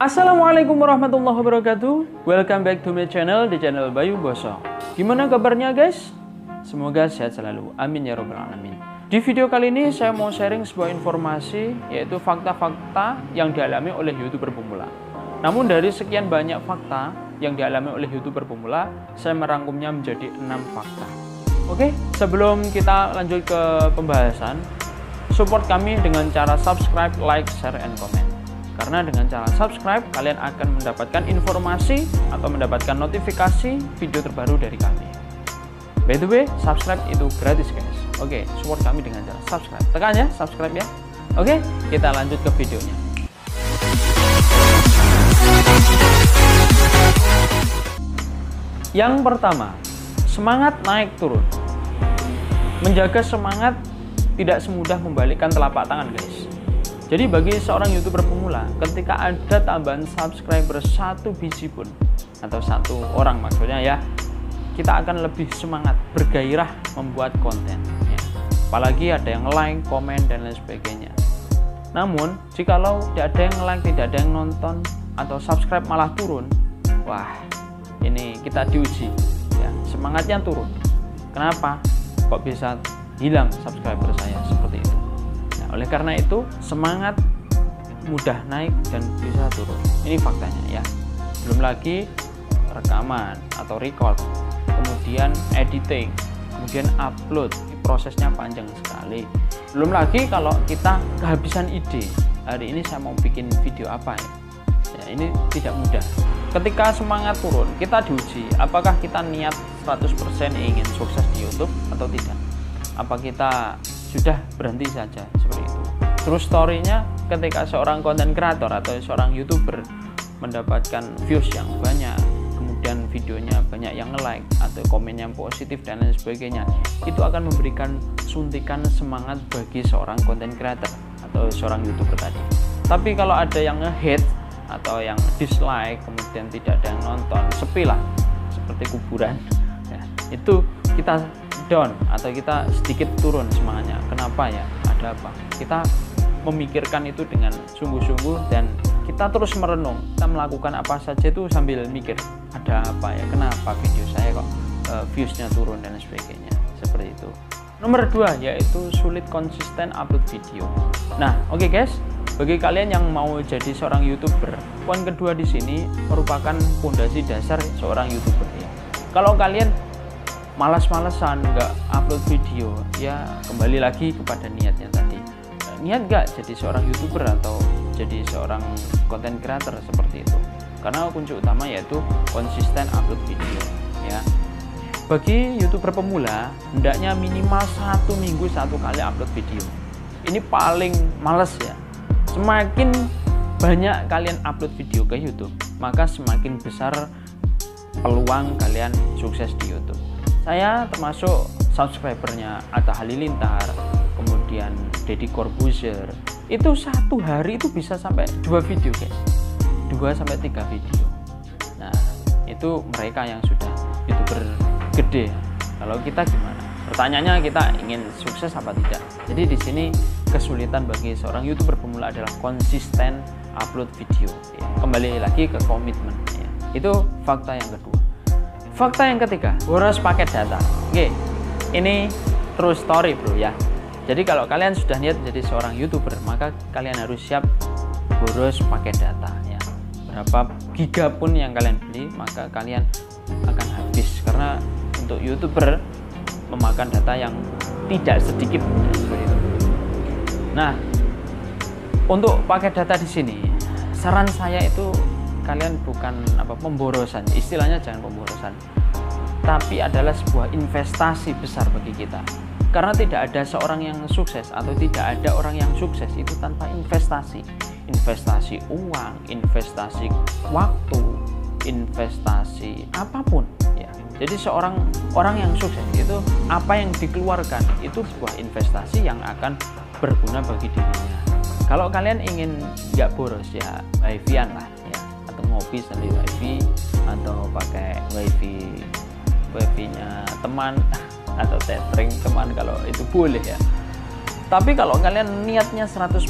Assalamualaikum warahmatullahi wabarakatuh. Welcome back to my channel, di channel Bayu Boso. Gimana kabarnya guys? Semoga sehat selalu, amin ya robbal alamin. Di video kali ini saya mau sharing sebuah informasi Yaitu fakta-fakta yang dialami oleh youtuber pemula. Namun dari sekian banyak fakta yang dialami oleh youtuber pemula Saya merangkumnya menjadi 6 fakta. Oke, sebelum kita lanjut ke pembahasan Support kami dengan cara subscribe, like, share, and comment karena dengan cara subscribe, kalian akan mendapatkan informasi atau mendapatkan notifikasi video terbaru dari kami. By the way, subscribe itu gratis guys. Oke, support kami dengan cara subscribe. Tekan ya, subscribe ya. Oke, kita lanjut ke videonya. Yang pertama, semangat naik turun. Menjaga semangat tidak semudah membalikkan telapak tangan guys jadi bagi seorang youtuber pemula, ketika ada tambahan subscriber satu biji pun atau satu orang maksudnya ya, kita akan lebih semangat, bergairah membuat konten. Ya. Apalagi ada yang like, komen dan lain sebagainya. Namun, jikalau tidak ada yang like, tidak ada yang nonton atau subscribe malah turun, wah ini kita diuji, ya semangatnya turun. Kenapa? Kok bisa hilang subscriber saya? Oleh karena itu semangat mudah naik dan bisa turun. Ini faktanya ya. Belum lagi rekaman atau record kemudian editing kemudian upload prosesnya panjang sekali. Belum lagi kalau kita kehabisan ide. Hari ini saya mau bikin video apa ya? Ya ini tidak mudah. Ketika semangat turun kita diuji apakah kita niat 100% ingin sukses di YouTube atau tidak? Apa kita sudah berhenti saja seperti itu. Terus story-nya ketika seorang konten kreator atau seorang youtuber mendapatkan views yang banyak kemudian videonya banyak yang like atau komen yang positif dan lain sebagainya itu akan memberikan suntikan semangat bagi seorang konten kreator atau seorang youtuber tadi. Tapi kalau ada yang nge-hate atau yang dislike kemudian tidak ada yang nonton sepi lah seperti kuburan ya, itu kita down atau kita sedikit turun semangatnya kenapa ya? Ada apa? Kita memikirkan itu dengan sungguh-sungguh dan kita terus merenung kita melakukan apa saja itu sambil mikir ada apa ya? Kenapa video saya kok uh, viewsnya turun dan sebagainya? Seperti itu. Nomor dua yaitu sulit konsisten upload video. Nah oke okay guys bagi kalian yang mau jadi seorang youtuber poin kedua di sini merupakan fondasi dasar seorang youtuber ya. Kalau kalian malas-malesan nggak upload video ya kembali lagi kepada niatnya tadi. Niat nggak jadi seorang youtuber atau jadi seorang konten creator seperti itu? Karena kunci utama yaitu konsisten upload video ya. Bagi youtuber pemula hendaknya minimal satu minggu satu kali upload video. Ini paling males ya. Semakin banyak kalian upload video ke YouTube maka semakin besar peluang kalian sukses di YouTube saya termasuk subscribernya Atta Halilintar kemudian Deddy Corbuzier. Itu satu hari itu bisa sampai dua video guys. Dua sampai tiga video. Nah itu mereka yang sudah youtuber gede. Kalau kita gimana? Pertanyaannya kita ingin sukses apa tidak? Jadi di sini kesulitan bagi seorang youtuber pemula adalah konsisten upload video ya. kembali lagi ke komitmen ya. itu fakta yang kedua Fakta yang ketiga, boros paket data. Oke, ini true story bro ya. Jadi kalau kalian sudah niat jadi seorang youtuber, maka kalian harus siap boros paket data ya. Berapa giga pun yang kalian beli, maka kalian akan habis karena untuk youtuber memakan data yang tidak sedikit Nah, untuk paket data di sini, saran saya itu kalian bukan apa pemborosan. Istilahnya jangan pemborosan. Tapi adalah sebuah investasi besar bagi kita. Karena tidak ada seorang yang sukses atau tidak ada orang yang sukses itu tanpa investasi. Investasi uang investasi waktu investasi apa pun ya. Jadi seorang orang yang sukses itu apa yang dikeluarkan itu sebuah investasi yang akan berguna bagi dirinya. Kalau kalian ingin nggak boros ya wifi lah ngopi sambil wifi atau pakai wifi wifi nya teman atau tethering teman kalau itu boleh ya. Tapi kalau kalian niatnya 100%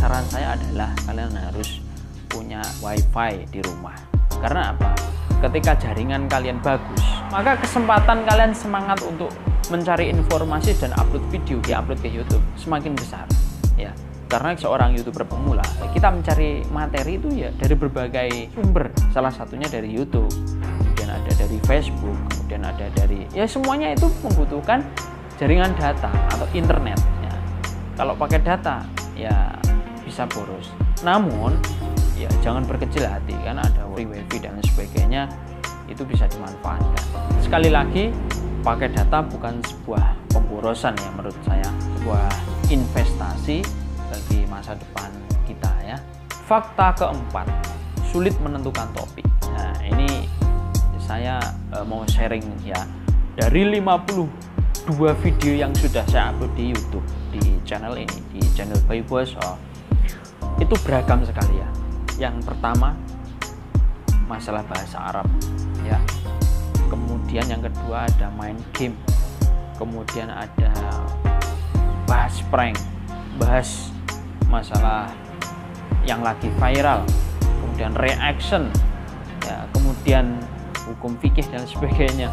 saran saya adalah kalian harus punya wifi di rumah. Karena apa? Ketika jaringan kalian bagus maka kesempatan kalian semangat untuk mencari informasi dan upload video di upload ke YouTube semakin besar ya karena seorang youtuber pemula kita mencari materi itu ya dari berbagai sumber. Salah satunya dari YouTube kemudian ada dari Facebook kemudian ada dari ya semuanya itu membutuhkan jaringan data atau internet ya kalau pakai data ya bisa boros. Namun ya jangan berkecil hati karena ada free wifi dan sebagainya itu bisa dimanfaatkan. Sekali lagi pakai data bukan sebuah pemborosan ya menurut saya sebuah investasi bagi masa depan kita ya. Fakta keempat, sulit menentukan topik. Nah, ini saya e, mau sharing ya. Dari 52 video yang sudah saya upload di YouTube di channel ini, di channel Bayu Boso, itu beragam sekali ya. Yang pertama masalah bahasa Arab ya. Kemudian yang kedua ada main game. Kemudian ada bahas prank, bahas masalah yang lagi viral kemudian reaction ya kemudian hukum fikih dan sebagainya.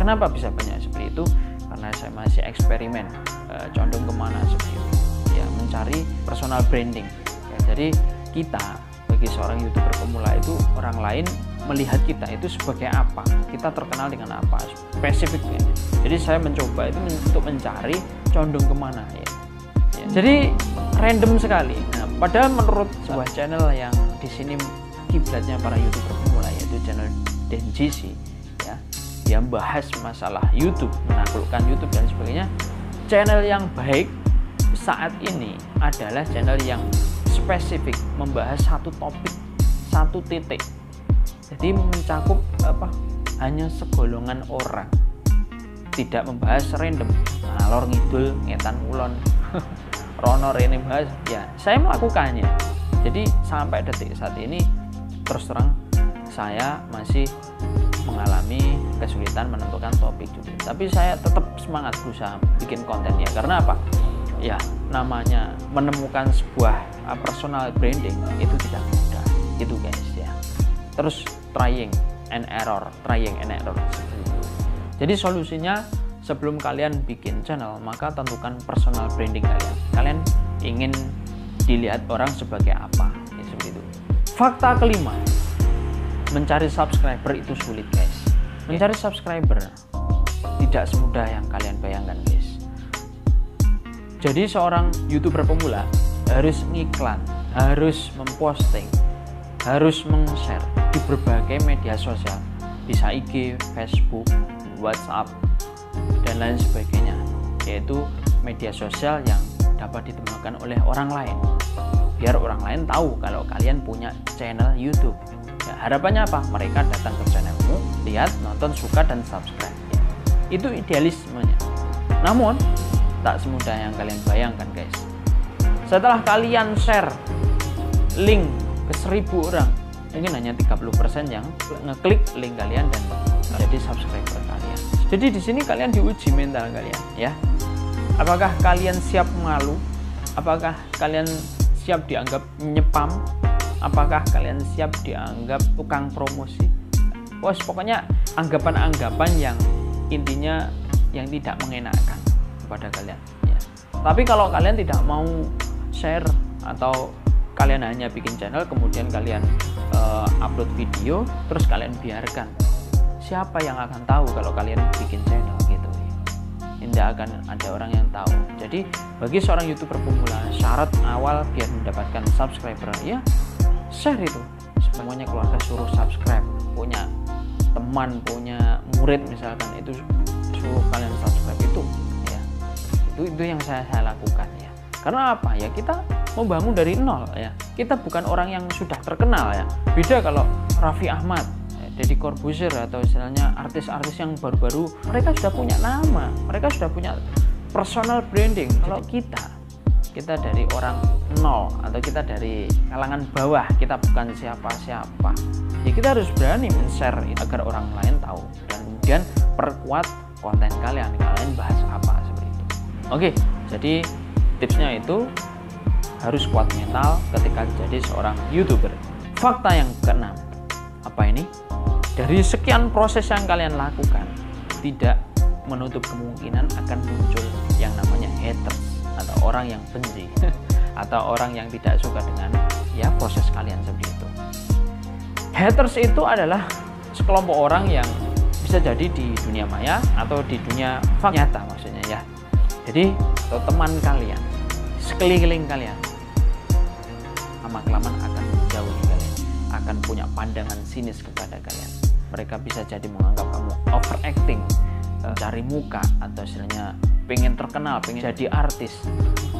Kenapa bisa banyak seperti itu? Karena saya masih eksperimen e, condong ke mana seperti itu. Ya mencari personal branding. Ya, jadi kita bagi seorang youtuber pemula itu orang lain melihat kita itu sebagai apa? Kita terkenal dengan apa? Spesifiknya jadi saya mencoba itu untuk mencari condong ke mana ya jadi random sekali. Nah, padahal menurut sebuah channel yang di sini kiblatnya para youtuber pemula yaitu channel DenGC ya, yang bahas masalah YouTube, menaklukkan YouTube dan sebagainya. Channel yang baik saat ini adalah channel yang spesifik membahas satu topik, satu titik. Jadi mencakup apa? Hanya segolongan orang. Tidak membahas random, ngalor ngidul, ngetan ulon. Rono Rene bahas ya saya melakukannya. Jadi sampai detik saat ini terus terang saya masih mengalami kesulitan menentukan topik juga tapi saya tetap semangat berusaha bikin kontennya. Karena apa? Ya namanya menemukan sebuah uh, personal branding itu tidak mudah. Itu guys ya. Terus trying and error trying and error. Jadi solusinya sebelum kalian bikin channel maka tentukan personal branding kalian. Kalian ingin dilihat orang sebagai apa? Ya, seperti itu. Fakta kelima mencari subscriber itu sulit guys. Mencari subscriber tidak semudah yang kalian bayangkan guys. Jadi seorang youtuber pemula harus ngiklan harus memposting harus meng-share di berbagai media sosial. Bisa IG, Facebook, WhatsApp, lain sebagainya yaitu media sosial yang dapat ditemukan oleh orang lain. Biar orang lain tahu kalau kalian punya channel YouTube. Ya, harapannya apa? Mereka datang ke channelmu lihat nonton suka dan subscribe. Itu idealismenya. Namun tak semudah yang kalian bayangkan guys. Setelah kalian share link ke seribu orang mungkin hanya 30% yang ngeklik link kalian dan menjadi subscriber jadi di sini kalian diuji mental kalian ya. Apakah kalian siap malu? Apakah kalian siap dianggap nyepam? Apakah kalian siap dianggap tukang promosi? Wah, pokoknya anggapan-anggapan yang intinya yang tidak mengenakan kepada kalian. Ya. Tapi kalau kalian tidak mau share atau kalian hanya bikin channel kemudian kalian uh, upload video terus kalian biarkan siapa yang akan tahu kalau kalian bikin channel gitu? Tidak akan ada orang yang tahu. Jadi bagi seorang youtuber pemula syarat awal biar mendapatkan subscriber ya share itu. Semuanya keluarga suruh subscribe punya teman punya murid misalkan itu suruh kalian subscribe itu ya. Itu itu yang saya, saya lakukan ya. Karena apa? Ya kita membangun dari nol ya. Kita bukan orang yang sudah terkenal ya. Beda kalau Raffi Ahmad Deddy Corbuzier atau istilahnya artis-artis yang baru-baru mereka sudah punya nama mereka sudah punya personal branding. Kalau kita kita dari orang nol atau kita dari kalangan bawah kita bukan siapa-siapa ya kita harus berani men-share agar orang lain tahu dan kemudian perkuat konten kalian kalian bahas apa seperti itu. Oke jadi tipsnya itu harus kuat mental ketika jadi seorang youtuber. Fakta yang keenam apa ini dari sekian proses yang kalian lakukan tidak menutup kemungkinan akan muncul yang namanya haters atau orang yang benci atau orang yang tidak suka dengan ya proses kalian seperti itu. Haters itu adalah sekelompok orang yang bisa jadi di dunia maya atau di dunia nyata maksudnya ya. Jadi atau teman kalian sekeliling kalian pandangan sinis kepada kalian. Mereka bisa jadi menganggap kamu overacting uh, cari muka atau istilahnya pengen terkenal pengen jadi artis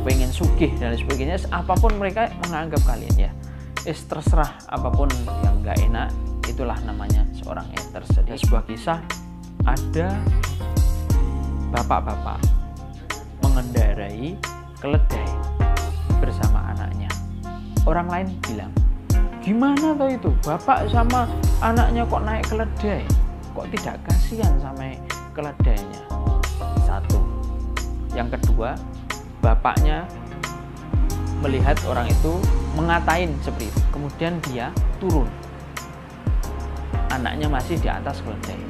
pengen sugih dan sebagainya. Apa pun mereka menganggap kalian ya. Is terserah apa pun yang gak enak itulah namanya seorang haters jadi sebuah kisah ada bapak-bapak mengendarai keledai bersama anaknya. Orang lain bilang, gimana tuh itu? Bapak sama anaknya kok naik keledai? Kok tidak kasihan sama keledainya? Satu. Yang kedua, bapaknya melihat orang itu mengatain seperti itu. Kemudian dia turun. Anaknya masih di atas keledai.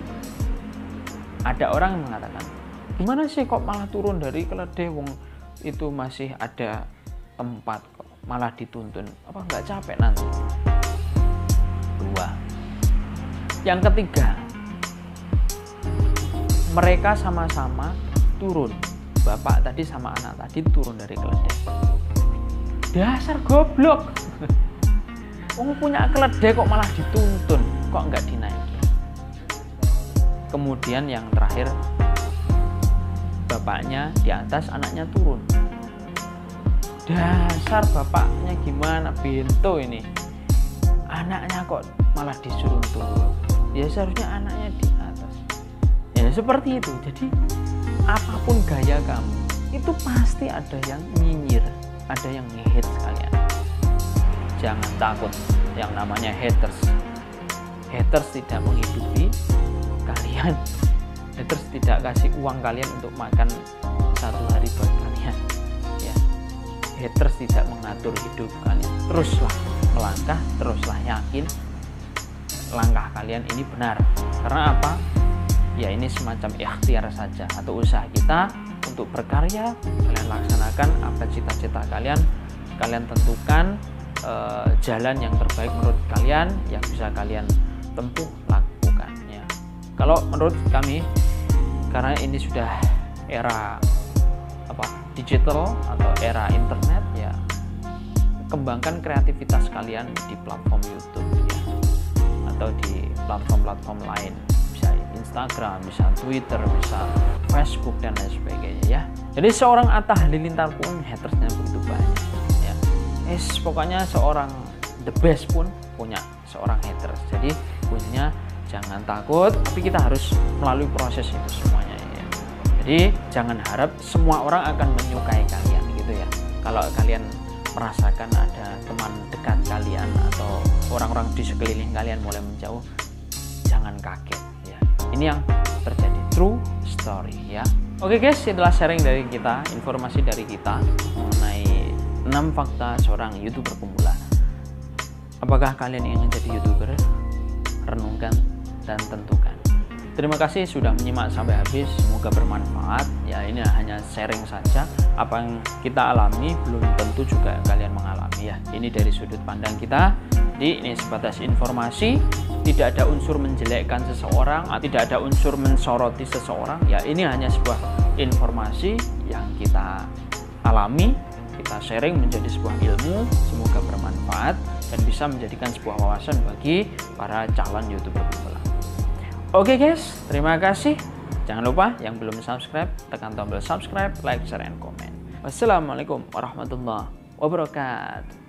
Ada orang yang mengatakan, gimana sih kok malah turun dari keledai wong itu masih ada tempat kok malah dituntun apa nggak capek nanti dua yang ketiga mereka sama-sama turun. Bapak tadi sama anak tadi turun dari keledai. Dasar goblok. Wong punya keledai kok malah dituntun kok nggak dinaiki? Kemudian yang terakhir bapaknya di atas anaknya turun. Dasar bapaknya gimana? Bintu ini anaknya kok malah disuruh turun. Ya seharusnya anaknya di atas. Ya seperti itu. Jadi apa pun gaya kamu itu pasti ada yang nyinyir ada yang ngehit sekalian. Jangan takut yang namanya haters. Haters tidak menghidupi kalian. Haters tidak kasih uang kalian untuk makan satu hari buat kalian. Ya. Haters tidak mengatur hidup kalian. Teruslah melangkah teruslah yakin langkah kalian ini benar. Karena apa? Ya ini semacam ikhtiar saja atau usaha kita untuk berkarya. Kalian laksanakan apa cita-cita kalian. Kalian tentukan uh, jalan yang terbaik menurut kalian yang bisa kalian tempuh lakukan ya kalau menurut kami karena ini sudah era apa? Digital atau era internet kembangkan kreativitas kalian di platform YouTube ya atau di platform-platform lain bisa Instagram, bisa Twitter, bisa Facebook dan lain sebagainya ya. Jadi seorang Atta Halilintar pun hatersnya begitu banyak ya. Es pokoknya seorang the best pun punya seorang haters. Jadi punya jangan takut tapi kita harus melalui proses itu semuanya ya. jadi jangan harap semua orang akan menyukai kalian gitu ya kalau kalian merasakan ada teman dekat kalian atau orang-orang di sekeliling kalian mulai menjauh jangan kaget ya. Ini yang terjadi. True story ya. Oke guys itulah sharing dari kita informasi dari kita mengenai 6 fakta seorang youtuber pemula. Apakah kalian ingin jadi youtuber? Renungkan dan tentukan. Terima kasih sudah menyimak sampai habis, semoga bermanfaat. Ya ini hanya sharing saja, apa yang kita alami belum tentu juga kalian mengalami ya. Ini dari sudut pandang kita. Jadi ini sebatas informasi, tidak ada unsur menjelekkan seseorang, tidak ada unsur mensoroti seseorang. Ya ini hanya sebuah informasi yang kita alami, kita sharing menjadi sebuah ilmu, semoga bermanfaat dan bisa menjadikan sebuah wawasan bagi para calon youtuber. Oke guys, terima kasih. Jangan lupa yang belum subscribe, tekan tombol subscribe, like, share, and comment. Wassalamualaikum warahmatullahi wabarakatuh.